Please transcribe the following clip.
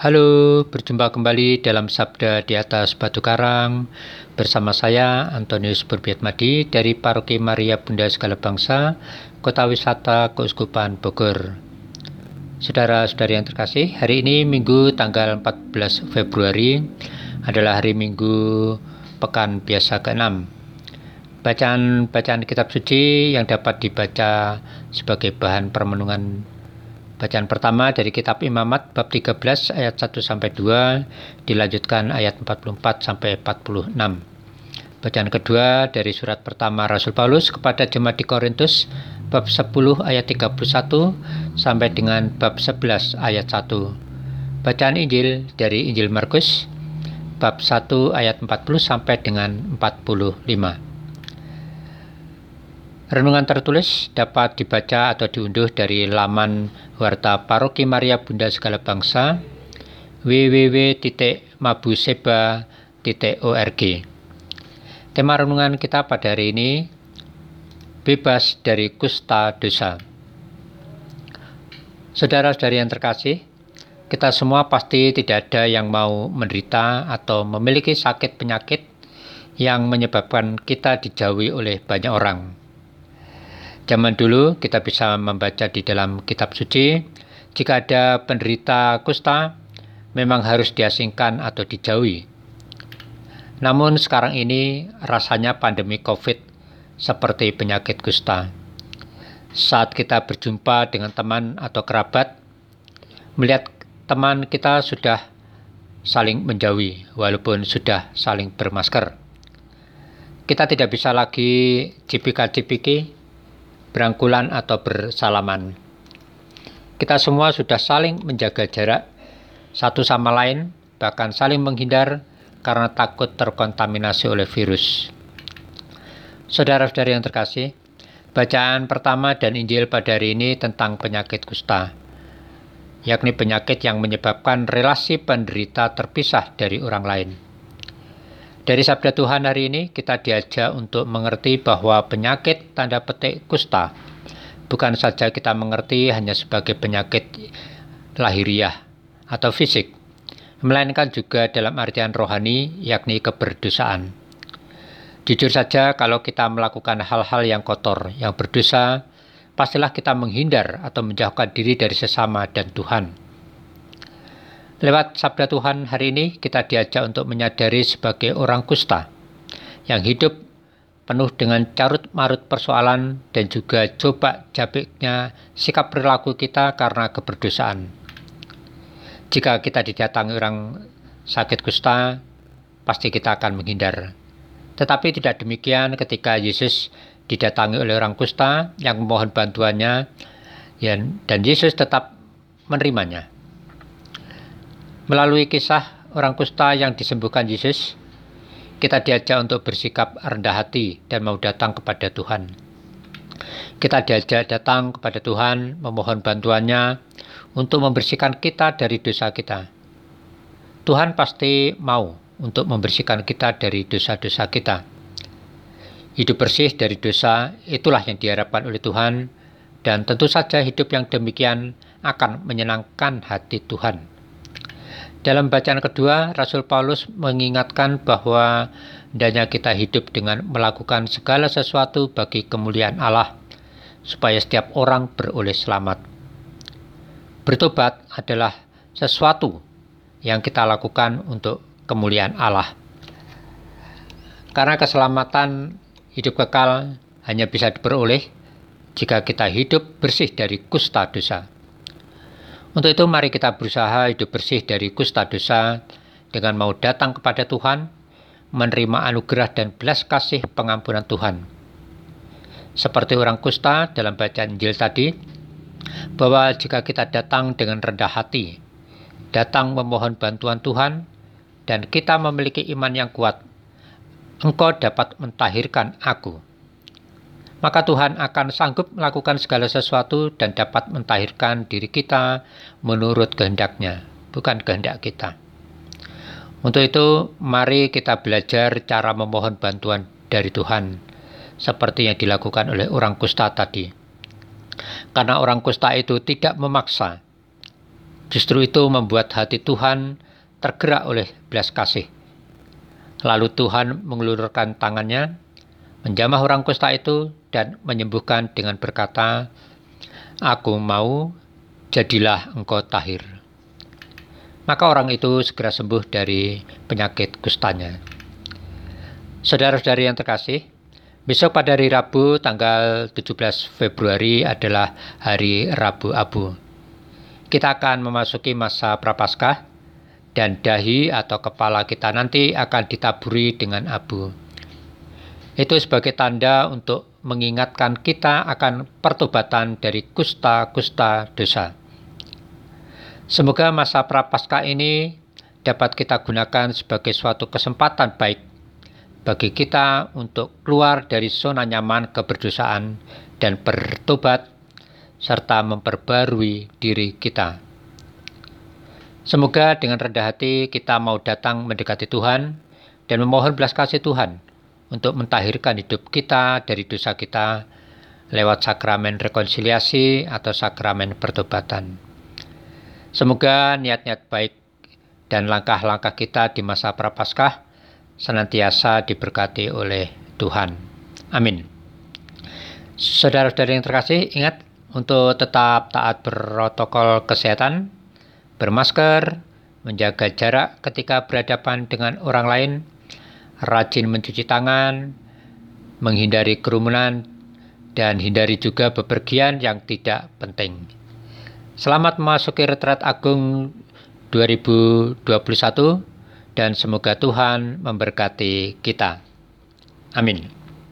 Halo, berjumpa kembali dalam Sabda di atas Batu Karang bersama saya Antonius Burbiatmadi dari Paroki Maria Bunda Segala Bangsa, Kota Wisata Keuskupan Bogor. Saudara-saudari yang terkasih, hari ini Minggu tanggal 14 Februari adalah hari Minggu pekan biasa ke-6. Bacaan-bacaan kitab suci yang dapat dibaca sebagai bahan permenungan Bacaan pertama dari kitab Imamat bab 13 ayat 1 sampai 2 dilanjutkan ayat 44 sampai 46. Bacaan kedua dari surat pertama Rasul Paulus kepada jemaat di Korintus bab 10 ayat 31 sampai dengan bab 11 ayat 1. Bacaan Injil dari Injil Markus bab 1 ayat 40 sampai dengan 45. Renungan tertulis dapat dibaca atau diunduh dari laman Warta Paroki Maria Bunda Segala Bangsa www.mabuseba.org Tema renungan kita pada hari ini Bebas dari Kusta Dosa Saudara-saudari yang terkasih, kita semua pasti tidak ada yang mau menderita atau memiliki sakit penyakit yang menyebabkan kita dijauhi oleh banyak orang. Zaman dulu kita bisa membaca di dalam kitab suci, jika ada penderita kusta, memang harus diasingkan atau dijauhi. Namun sekarang ini rasanya pandemi COVID seperti penyakit kusta. Saat kita berjumpa dengan teman atau kerabat, melihat teman kita sudah saling menjauhi walaupun sudah saling bermasker. Kita tidak bisa lagi cipika-cipiki berangkulan atau bersalaman. Kita semua sudah saling menjaga jarak satu sama lain, bahkan saling menghindar karena takut terkontaminasi oleh virus. Saudara-saudari yang terkasih, bacaan pertama dan Injil pada hari ini tentang penyakit kusta, yakni penyakit yang menyebabkan relasi penderita terpisah dari orang lain. Dari sabda Tuhan hari ini kita diajak untuk mengerti bahwa penyakit tanda petik kusta bukan saja kita mengerti hanya sebagai penyakit lahiriah atau fisik, melainkan juga dalam artian rohani yakni keberdosaan. Jujur saja kalau kita melakukan hal-hal yang kotor, yang berdosa, pastilah kita menghindar atau menjauhkan diri dari sesama dan Tuhan. Lewat sabda Tuhan hari ini kita diajak untuk menyadari sebagai orang kusta yang hidup penuh dengan carut marut persoalan dan juga coba jabiknya sikap perilaku kita karena keberdosaan. Jika kita didatangi orang sakit kusta, pasti kita akan menghindar. Tetapi tidak demikian ketika Yesus didatangi oleh orang kusta yang memohon bantuannya dan Yesus tetap menerimanya. Melalui kisah orang kusta yang disembuhkan Yesus, kita diajak untuk bersikap rendah hati dan mau datang kepada Tuhan. Kita diajak datang kepada Tuhan, memohon bantuannya untuk membersihkan kita dari dosa kita. Tuhan pasti mau untuk membersihkan kita dari dosa-dosa kita. Hidup bersih dari dosa itulah yang diharapkan oleh Tuhan, dan tentu saja hidup yang demikian akan menyenangkan hati Tuhan. Dalam bacaan kedua, Rasul Paulus mengingatkan bahwa hendaknya kita hidup dengan melakukan segala sesuatu bagi kemuliaan Allah, supaya setiap orang beroleh selamat. Bertobat adalah sesuatu yang kita lakukan untuk kemuliaan Allah. Karena keselamatan hidup kekal hanya bisa diperoleh jika kita hidup bersih dari kusta dosa. Untuk itu mari kita berusaha hidup bersih dari kusta dosa dengan mau datang kepada Tuhan, menerima anugerah dan belas kasih pengampunan Tuhan. Seperti orang kusta dalam bacaan Injil tadi, bahwa jika kita datang dengan rendah hati, datang memohon bantuan Tuhan, dan kita memiliki iman yang kuat, engkau dapat mentahirkan aku maka Tuhan akan sanggup melakukan segala sesuatu dan dapat mentahirkan diri kita menurut kehendaknya, bukan kehendak kita. Untuk itu, mari kita belajar cara memohon bantuan dari Tuhan, seperti yang dilakukan oleh orang kusta tadi. Karena orang kusta itu tidak memaksa, Justru itu membuat hati Tuhan tergerak oleh belas kasih. Lalu Tuhan mengelurkan tangannya, menjamah orang kusta itu, dan menyembuhkan dengan berkata, Aku mau, jadilah engkau tahir. Maka orang itu segera sembuh dari penyakit kustanya. Saudara-saudari yang terkasih, besok pada hari Rabu tanggal 17 Februari adalah hari Rabu Abu kita akan memasuki masa prapaskah dan dahi atau kepala kita nanti akan ditaburi dengan abu. Itu sebagai tanda untuk mengingatkan kita akan pertobatan dari kusta-kusta dosa. Semoga masa prapaskah ini dapat kita gunakan sebagai suatu kesempatan baik bagi kita untuk keluar dari zona nyaman keberdosaan dan bertobat serta memperbarui diri kita. Semoga dengan rendah hati kita mau datang mendekati Tuhan dan memohon belas kasih Tuhan untuk mentahirkan hidup kita dari dosa kita lewat sakramen rekonsiliasi atau sakramen pertobatan. Semoga niat-niat baik dan langkah-langkah kita di masa prapaskah senantiasa diberkati oleh Tuhan. Amin. Saudara-saudara yang terkasih, ingat untuk tetap taat protokol kesehatan, bermasker, menjaga jarak ketika berhadapan dengan orang lain, rajin mencuci tangan, menghindari kerumunan, dan hindari juga bepergian yang tidak penting. Selamat memasuki retret agung 2021 dan semoga Tuhan memberkati kita. Amin.